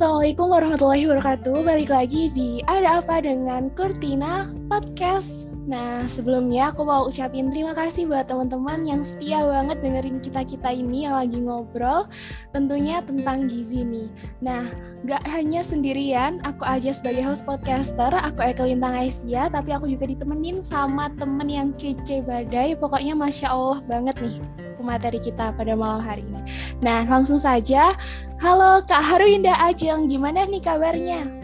Assalamualaikum warahmatullahi wabarakatuh. Balik lagi di Ada Apa dengan Kurtina Podcast. Nah, sebelumnya aku mau ucapin terima kasih buat teman-teman yang setia banget dengerin kita-kita ini yang lagi ngobrol tentunya tentang gizi nih. Nah, gak hanya sendirian, aku aja sebagai host podcaster, aku Eka Lintang Asia, tapi aku juga ditemenin sama temen yang kece badai. Pokoknya Masya Allah banget nih materi kita pada malam hari ini. Nah, langsung saja. Halo Kak Haruinda Ajeng, gimana nih kabarnya?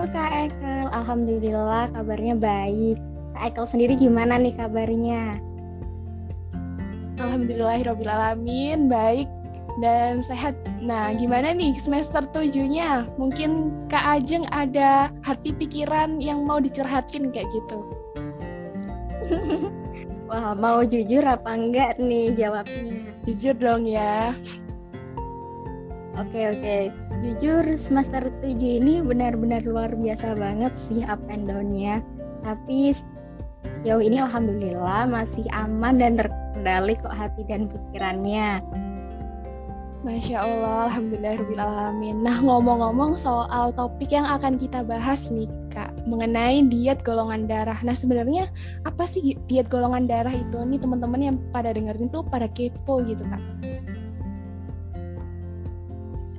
Halo Kak Ekel, Alhamdulillah kabarnya baik. Kak Ekel sendiri gimana nih kabarnya? Alhamdulillahirrohmanirrohim, baik dan sehat. Nah, gimana nih semester tujuhnya? Mungkin Kak Ajeng ada hati pikiran yang mau dicerhatin kayak gitu. Wah, mau jujur apa enggak nih jawabnya? Jujur dong ya. Oke, oke. Jujur semester 7 ini benar-benar luar biasa banget sih up and down-nya. Tapi jauh ini alhamdulillah masih aman dan terkendali kok hati dan pikirannya. Masya Allah, Alhamdulillahirrahmanirrahim. Nah, ngomong-ngomong soal topik yang akan kita bahas nih, Kak, mengenai diet golongan darah. Nah, sebenarnya apa sih diet golongan darah itu? Nih, teman-teman yang pada dengerin tuh pada kepo gitu, Kak.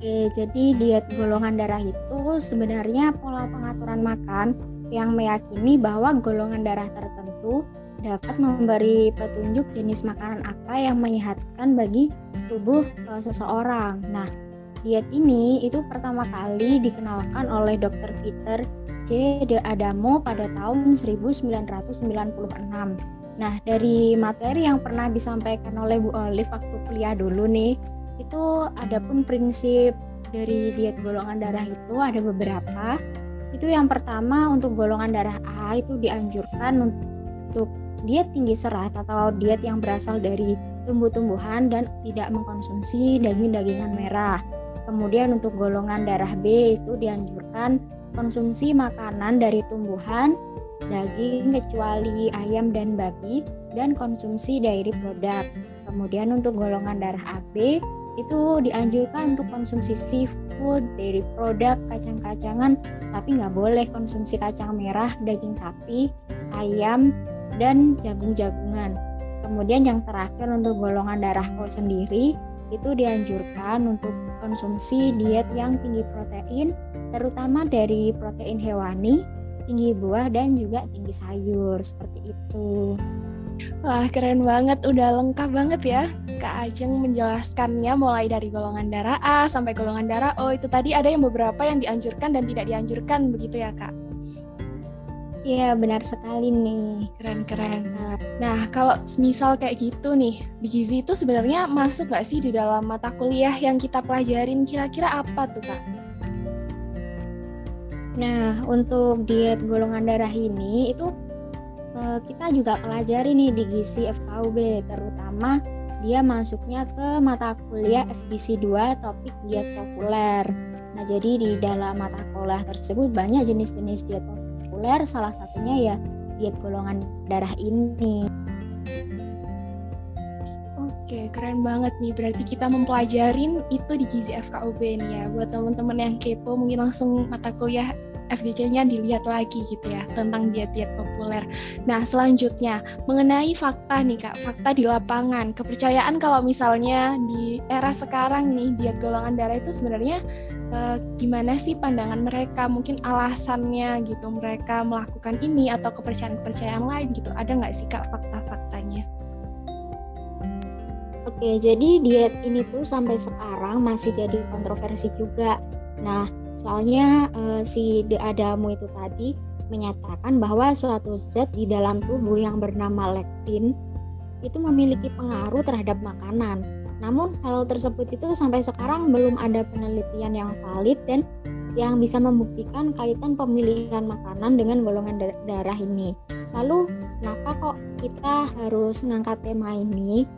Oke, jadi diet golongan darah itu sebenarnya pola pengaturan makan yang meyakini bahwa golongan darah tertentu dapat memberi petunjuk jenis makanan apa yang menyehatkan bagi tubuh e, seseorang. Nah, diet ini itu pertama kali dikenalkan oleh Dr. Peter C. De Adamo pada tahun 1996. Nah, dari materi yang pernah disampaikan oleh Bu Olive waktu kuliah dulu nih, itu ada pun prinsip dari diet golongan darah itu ada beberapa. Itu yang pertama untuk golongan darah A itu dianjurkan untuk diet tinggi serat atau diet yang berasal dari tumbuh-tumbuhan dan tidak mengkonsumsi daging-dagingan merah. Kemudian untuk golongan darah B itu dianjurkan konsumsi makanan dari tumbuhan, daging kecuali ayam dan babi dan konsumsi dairy produk. Kemudian untuk golongan darah AB itu dianjurkan untuk konsumsi seafood, dairy produk, kacang-kacangan, tapi nggak boleh konsumsi kacang merah, daging sapi, ayam, dan jagung-jagungan. Kemudian yang terakhir untuk golongan darah O sendiri itu dianjurkan untuk konsumsi diet yang tinggi protein, terutama dari protein hewani, tinggi buah dan juga tinggi sayur seperti itu. Wah keren banget, udah lengkap banget ya Kak Ajeng menjelaskannya mulai dari golongan darah A sampai golongan darah O itu tadi ada yang beberapa yang dianjurkan dan tidak dianjurkan begitu ya Kak? Iya benar sekali nih. Keren-keren. Nah kalau misal kayak gitu nih, di gizi itu sebenarnya masuk nggak sih di dalam mata kuliah yang kita pelajarin kira-kira apa tuh kak? Nah untuk diet golongan darah ini itu kita juga pelajari nih di gizi FKUB terutama dia masuknya ke mata kuliah FBC 2 topik diet populer. Nah jadi di dalam mata kuliah tersebut banyak jenis-jenis diet populer populer salah satunya ya diet golongan darah ini. Oke, keren banget nih. Berarti kita mempelajarin itu di Gizi FKUB nih ya. Buat teman-teman yang kepo mungkin langsung mata kuliah FDC-nya dilihat lagi gitu ya tentang diet-diet populer. Nah, selanjutnya mengenai fakta nih Kak, fakta di lapangan. Kepercayaan kalau misalnya di era sekarang nih diet golongan darah itu sebenarnya uh, gimana sih pandangan mereka mungkin alasannya gitu mereka melakukan ini atau kepercayaan-kepercayaan lain gitu ada nggak sih kak fakta-faktanya? Oke jadi diet ini tuh sampai sekarang masih jadi kontroversi juga. Nah soalnya uh, si De Adamo itu tadi menyatakan bahwa suatu zat di dalam tubuh yang bernama lektin itu memiliki pengaruh terhadap makanan namun hal tersebut itu sampai sekarang belum ada penelitian yang valid dan yang bisa membuktikan kaitan pemilihan makanan dengan golongan darah ini. Lalu kenapa kok kita harus mengangkat tema ini?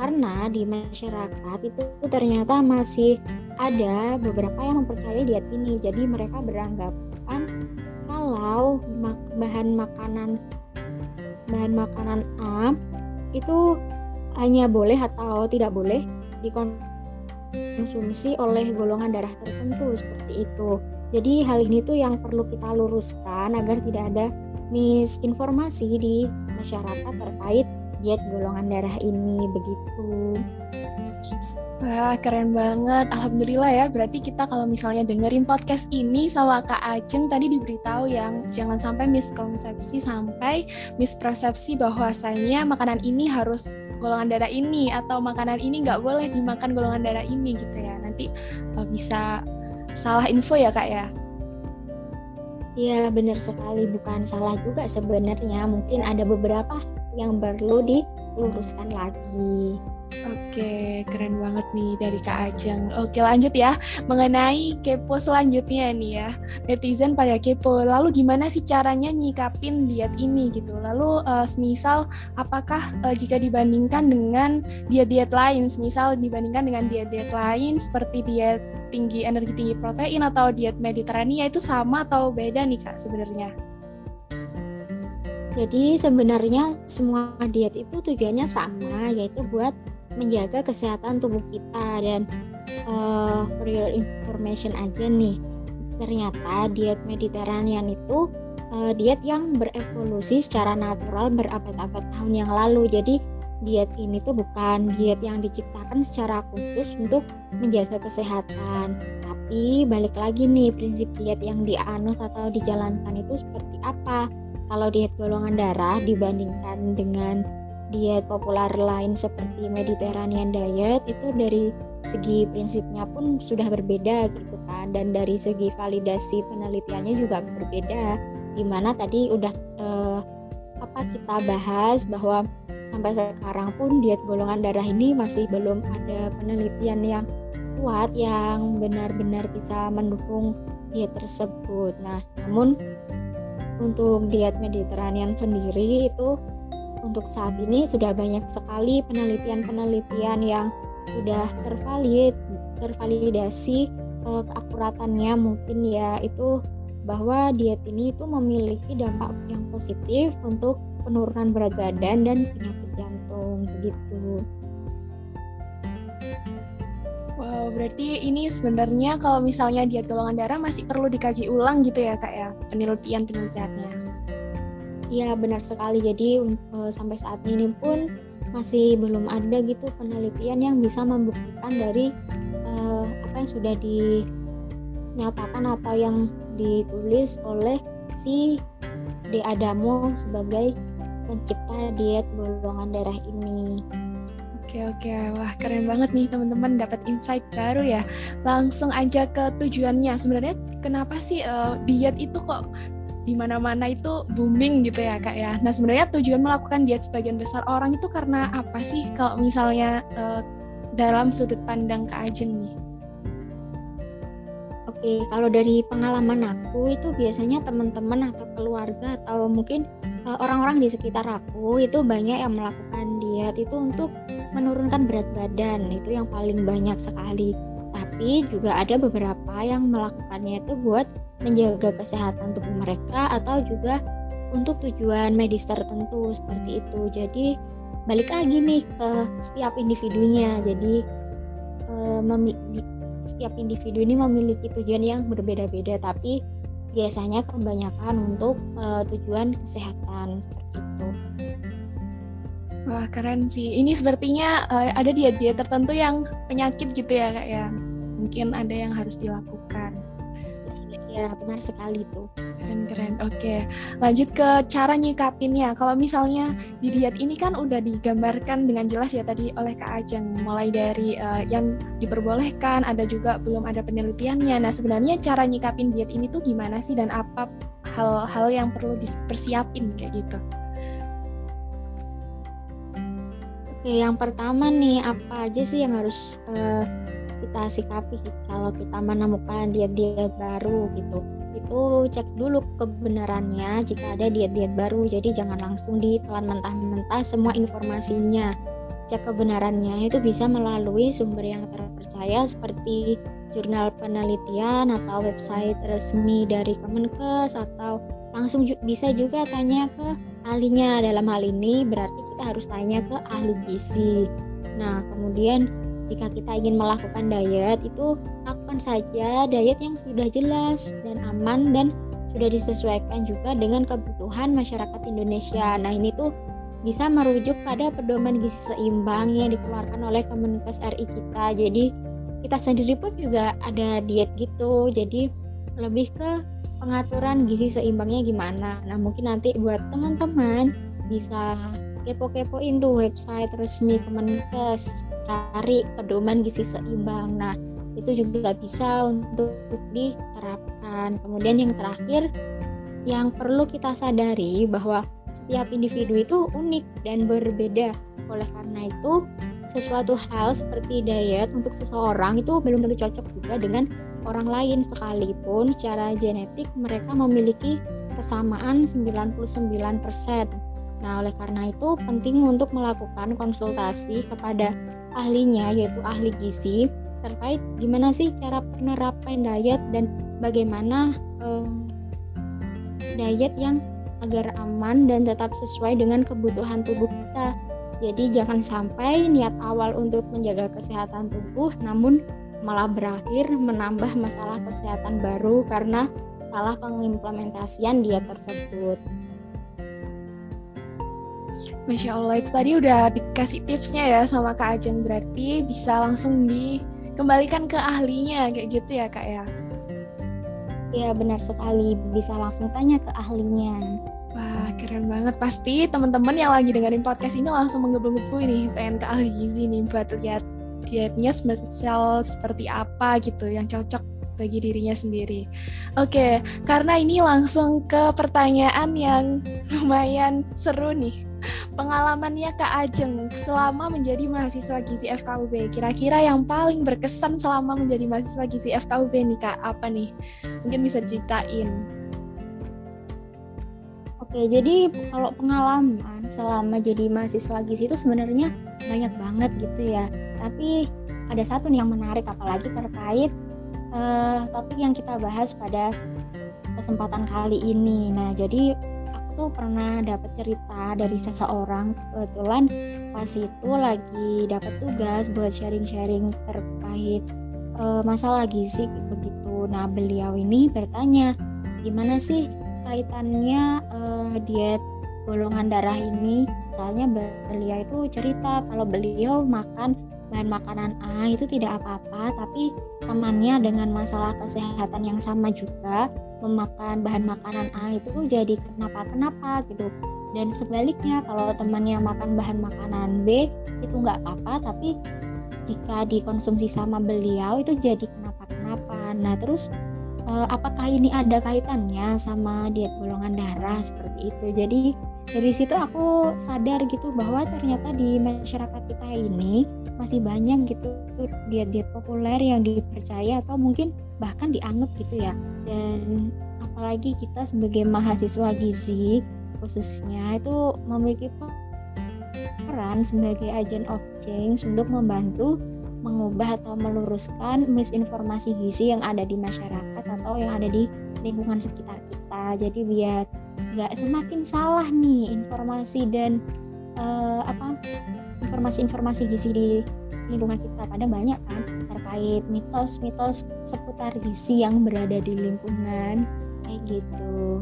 Karena di masyarakat itu ternyata masih ada beberapa yang mempercayai diet ini. Jadi mereka beranggapan kalau bahan makanan bahan makanan A itu hanya boleh atau tidak boleh dikonsumsi dikonsumsi oleh golongan darah tertentu seperti itu. Jadi hal ini tuh yang perlu kita luruskan agar tidak ada misinformasi di masyarakat terkait diet golongan darah ini begitu. Wah, keren banget. Alhamdulillah ya. Berarti kita kalau misalnya dengerin podcast ini sama Kak Ajeng tadi diberitahu yang jangan sampai miskonsepsi sampai mispersepsi bahwasanya makanan ini harus golongan darah ini atau makanan ini nggak boleh dimakan golongan darah ini gitu ya. Nanti uh, bisa salah info ya Kak ya. Iya benar sekali bukan salah juga sebenarnya mungkin ada beberapa yang perlu diluruskan lagi. Oke, keren banget nih dari Kak Ajeng. Oke, lanjut ya. Mengenai kepo selanjutnya nih ya. Netizen pada kepo. Lalu gimana sih caranya nyikapin diet ini gitu? Lalu uh, semisal apakah uh, jika dibandingkan dengan diet-diet lain, semisal dibandingkan dengan diet-diet lain seperti diet tinggi energi tinggi protein atau diet Mediterania itu sama atau beda nih Kak sebenarnya? Jadi sebenarnya semua diet itu tujuannya sama yaitu buat menjaga kesehatan tubuh kita dan uh, for your information aja nih ternyata diet Mediterranean itu uh, diet yang berevolusi secara natural berabad-abad tahun yang lalu. Jadi diet ini tuh bukan diet yang diciptakan secara khusus untuk menjaga kesehatan. Tapi balik lagi nih prinsip diet yang dianut atau dijalankan itu seperti apa? Kalau diet golongan darah dibandingkan dengan diet populer lain seperti Mediterranean diet itu dari segi prinsipnya pun sudah berbeda gitu kan dan dari segi validasi penelitiannya juga berbeda di mana tadi udah eh, apa kita bahas bahwa sampai sekarang pun diet golongan darah ini masih belum ada penelitian yang kuat yang benar-benar bisa mendukung diet tersebut. Nah, namun untuk diet Mediterranean sendiri itu untuk saat ini sudah banyak sekali penelitian-penelitian yang sudah tervalid, tervalidasi uh, keakuratannya mungkin ya itu bahwa diet ini itu memiliki dampak yang positif untuk penurunan berat badan dan penyakit jantung begitu. Wow, berarti ini sebenarnya kalau misalnya diet golongan darah masih perlu dikaji ulang gitu ya kak ya penelitian penelitiannya. Iya benar sekali. Jadi uh, sampai saat ini pun masih belum ada gitu penelitian yang bisa membuktikan dari uh, apa yang sudah dinyatakan atau yang ditulis oleh si De Adamo sebagai pencipta diet golongan darah ini. Oke oke, wah keren banget nih teman-teman dapat insight baru ya. Langsung aja ke tujuannya. Sebenarnya kenapa sih uh, diet itu kok di mana-mana itu booming gitu ya kak ya. Nah sebenarnya tujuan melakukan diet sebagian besar orang itu karena apa sih kalau misalnya uh, dalam sudut pandang kak Ajeng nih? Oke, kalau dari pengalaman aku itu biasanya teman-teman atau keluarga atau mungkin uh, orang-orang di sekitar aku itu banyak yang melakukan diet itu untuk menurunkan berat badan itu yang paling banyak sekali. Tapi juga ada beberapa yang melakukannya itu buat menjaga kesehatan tubuh mereka atau juga untuk tujuan medis tertentu seperti itu. Jadi balik lagi nih ke setiap individunya. Jadi eh, setiap individu ini memiliki tujuan yang berbeda-beda, tapi biasanya kebanyakan untuk uh, tujuan kesehatan seperti itu. Wah keren sih. Ini sepertinya uh, ada diet-diet tertentu yang penyakit gitu ya kak ya. Mungkin ada yang harus dilakukan. Ya, benar sekali tuh. Keren-keren. Oke, lanjut ke cara nyikapinnya. Kalau misalnya di diet ini kan udah digambarkan dengan jelas ya tadi oleh Kak Ajeng, mulai dari uh, yang diperbolehkan, ada juga belum ada penelitiannya. Nah, sebenarnya cara nyikapin diet ini tuh gimana sih dan apa hal-hal yang perlu dipersiapin kayak gitu? Oke, yang pertama nih, apa aja sih yang harus uh, kita sikapi kalau kita menemukan diet-diet baru gitu. Itu cek dulu kebenarannya jika ada diet-diet baru. Jadi jangan langsung ditelan mentah-mentah semua informasinya. Cek kebenarannya itu bisa melalui sumber yang terpercaya seperti jurnal penelitian atau website resmi dari Kemenkes atau langsung bisa juga tanya ke ahlinya. Dalam hal ini berarti kita harus tanya ke ahli gizi. Nah kemudian jika kita ingin melakukan diet itu lakukan saja diet yang sudah jelas dan aman dan sudah disesuaikan juga dengan kebutuhan masyarakat Indonesia. Nah ini tuh bisa merujuk pada pedoman gizi seimbang yang dikeluarkan oleh Kemenkes RI kita. Jadi kita sendiri pun juga ada diet gitu. Jadi lebih ke pengaturan gizi seimbangnya gimana. Nah mungkin nanti buat teman-teman bisa kepo-kepoin tuh website resmi Kemenkes cari pedoman gizi seimbang. Nah itu juga bisa untuk diterapkan. Kemudian yang terakhir yang perlu kita sadari bahwa setiap individu itu unik dan berbeda. Oleh karena itu sesuatu hal seperti diet untuk seseorang itu belum tentu cocok juga dengan orang lain. Sekalipun secara genetik mereka memiliki kesamaan 99%. Nah, oleh karena itu penting untuk melakukan konsultasi kepada ahlinya yaitu ahli gizi terkait gimana sih cara penerapan diet dan bagaimana eh, diet yang agar aman dan tetap sesuai dengan kebutuhan tubuh kita. Jadi jangan sampai niat awal untuk menjaga kesehatan tubuh namun malah berakhir menambah masalah kesehatan baru karena salah pengimplementasian diet tersebut. Masya Allah itu tadi udah dikasih tipsnya ya sama Kak Ajeng berarti bisa langsung dikembalikan ke ahlinya kayak gitu ya Kak ya? Ya benar sekali bisa langsung tanya ke ahlinya. Wah keren banget pasti teman-teman yang lagi dengerin podcast ini langsung menggebu-gebu nih pengen ke ahli gizi nih buat lihat dietnya spesial seperti apa gitu yang cocok bagi dirinya sendiri. Oke, karena ini langsung ke pertanyaan yang lumayan seru nih. Pengalamannya Kak Ajeng selama menjadi mahasiswa gizi FKUB, kira-kira yang paling berkesan selama menjadi mahasiswa gizi FKUB nih Kak, apa nih? Mungkin bisa diceritain. Oke, jadi kalau pengalaman selama jadi mahasiswa gizi itu sebenarnya banyak banget gitu ya. Tapi ada satu nih yang menarik apalagi terkait uh, topik yang kita bahas pada kesempatan kali ini. Nah, jadi tuh pernah dapat cerita dari seseorang kebetulan pas itu lagi dapat tugas buat sharing-sharing terkait uh, masalah gizi begitu. Nah, beliau ini bertanya, gimana sih kaitannya uh, diet golongan darah ini? Soalnya beliau itu cerita kalau beliau makan bahan makanan A itu tidak apa-apa, tapi temannya dengan masalah kesehatan yang sama juga memakan bahan makanan A itu jadi kenapa-kenapa gitu. Dan sebaliknya kalau temannya makan bahan makanan B itu nggak apa-apa, tapi jika dikonsumsi sama beliau itu jadi kenapa-kenapa. Nah terus eh, apakah ini ada kaitannya sama diet golongan darah seperti itu? Jadi dari situ aku sadar gitu bahwa ternyata di masyarakat kita ini masih banyak gitu diet-diet populer yang dipercaya atau mungkin bahkan dianut gitu ya. Dan apalagi kita sebagai mahasiswa gizi khususnya itu memiliki peran sebagai agent of change untuk membantu mengubah atau meluruskan misinformasi gizi yang ada di masyarakat atau yang ada di lingkungan sekitar kita. Jadi biar nggak semakin salah nih informasi dan uh, apa informasi-informasi gizi di lingkungan kita. Kadang banyak kan terkait mitos-mitos seputar gizi yang berada di lingkungan. Kayak gitu.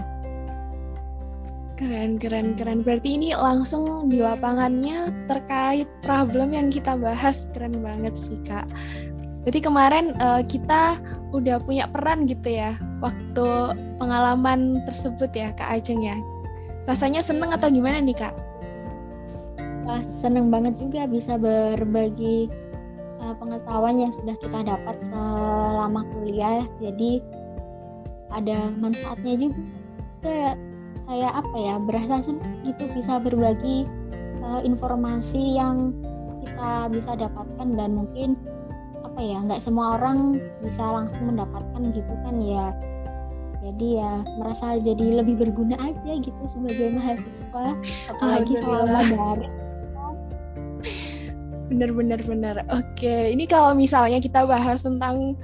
Keren keren keren. Berarti ini langsung di lapangannya terkait problem yang kita bahas. Keren banget sih kak. Jadi kemarin uh, kita udah punya peran gitu ya waktu pengalaman tersebut ya Kak Ajeng ya. Rasanya seneng atau gimana nih Kak? Wah, seneng banget juga bisa berbagi uh, pengetahuan yang sudah kita dapat selama kuliah. Jadi ada manfaatnya juga. Kayak kayak apa ya? Berasa seneng gitu bisa berbagi uh, informasi yang kita bisa dapatkan dan mungkin apa ya nggak semua orang bisa langsung mendapatkan gitu kan ya jadi ya merasa jadi lebih berguna aja gitu sebagai mahasiswa apalagi selama dari bener bener bener oke ini kalau misalnya kita bahas tentang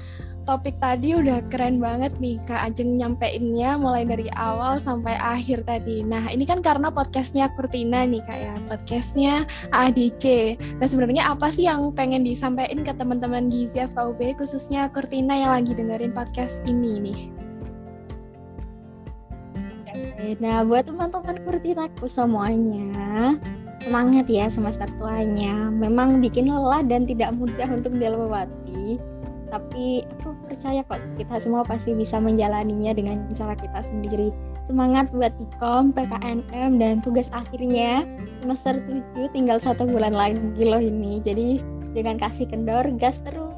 topik tadi udah keren banget nih Kak Ajeng nyampeinnya mulai dari awal sampai akhir tadi. Nah ini kan karena podcastnya Kurtina nih Kak ya, podcastnya ADC. Nah sebenarnya apa sih yang pengen disampaikan ke teman-teman Gizi FKUB khususnya Kurtina yang lagi dengerin podcast ini nih? Nah buat teman-teman Kurtinaku semuanya, semangat ya semester tuanya. Memang bikin lelah dan tidak mudah untuk dilewati tapi aku percaya kok kita semua pasti bisa menjalaninya dengan cara kita sendiri. Semangat buat ikom PKNM dan tugas akhirnya. Semester 7 tinggal satu bulan lagi loh ini. Jadi jangan kasih kendor gas terus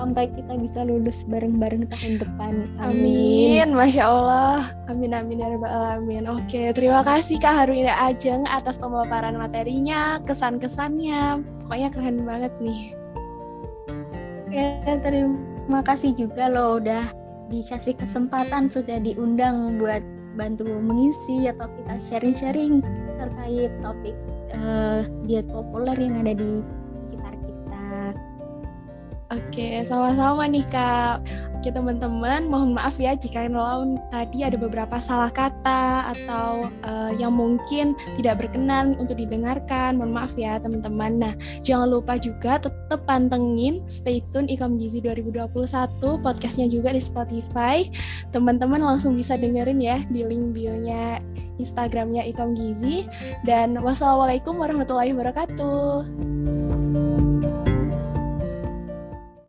sampai kita bisa lulus bareng-bareng tahun depan. Amin. amin. Masya Allah. Amin amin ya rabbal alamin. Oke, terima kasih Kak Harwina Ajeng atas pemaparan materinya, kesan-kesannya. Pokoknya keren banget nih. Oke, terima kasih juga lo udah dikasih kesempatan sudah diundang buat bantu mengisi atau kita sharing-sharing terkait topik uh, diet populer yang ada di. Oke, sama-sama nih Kak. Oke teman-teman, mohon maaf ya jika laun tadi ada beberapa salah kata atau uh, yang mungkin tidak berkenan untuk didengarkan. Mohon maaf ya teman-teman. Nah, jangan lupa juga tetap pantengin, stay tune Ikom Gizi 2021 podcastnya juga di Spotify. Teman-teman langsung bisa dengerin ya di link bio-nya Instagramnya Ikom Gizi. Dan wassalamualaikum warahmatullahi wabarakatuh.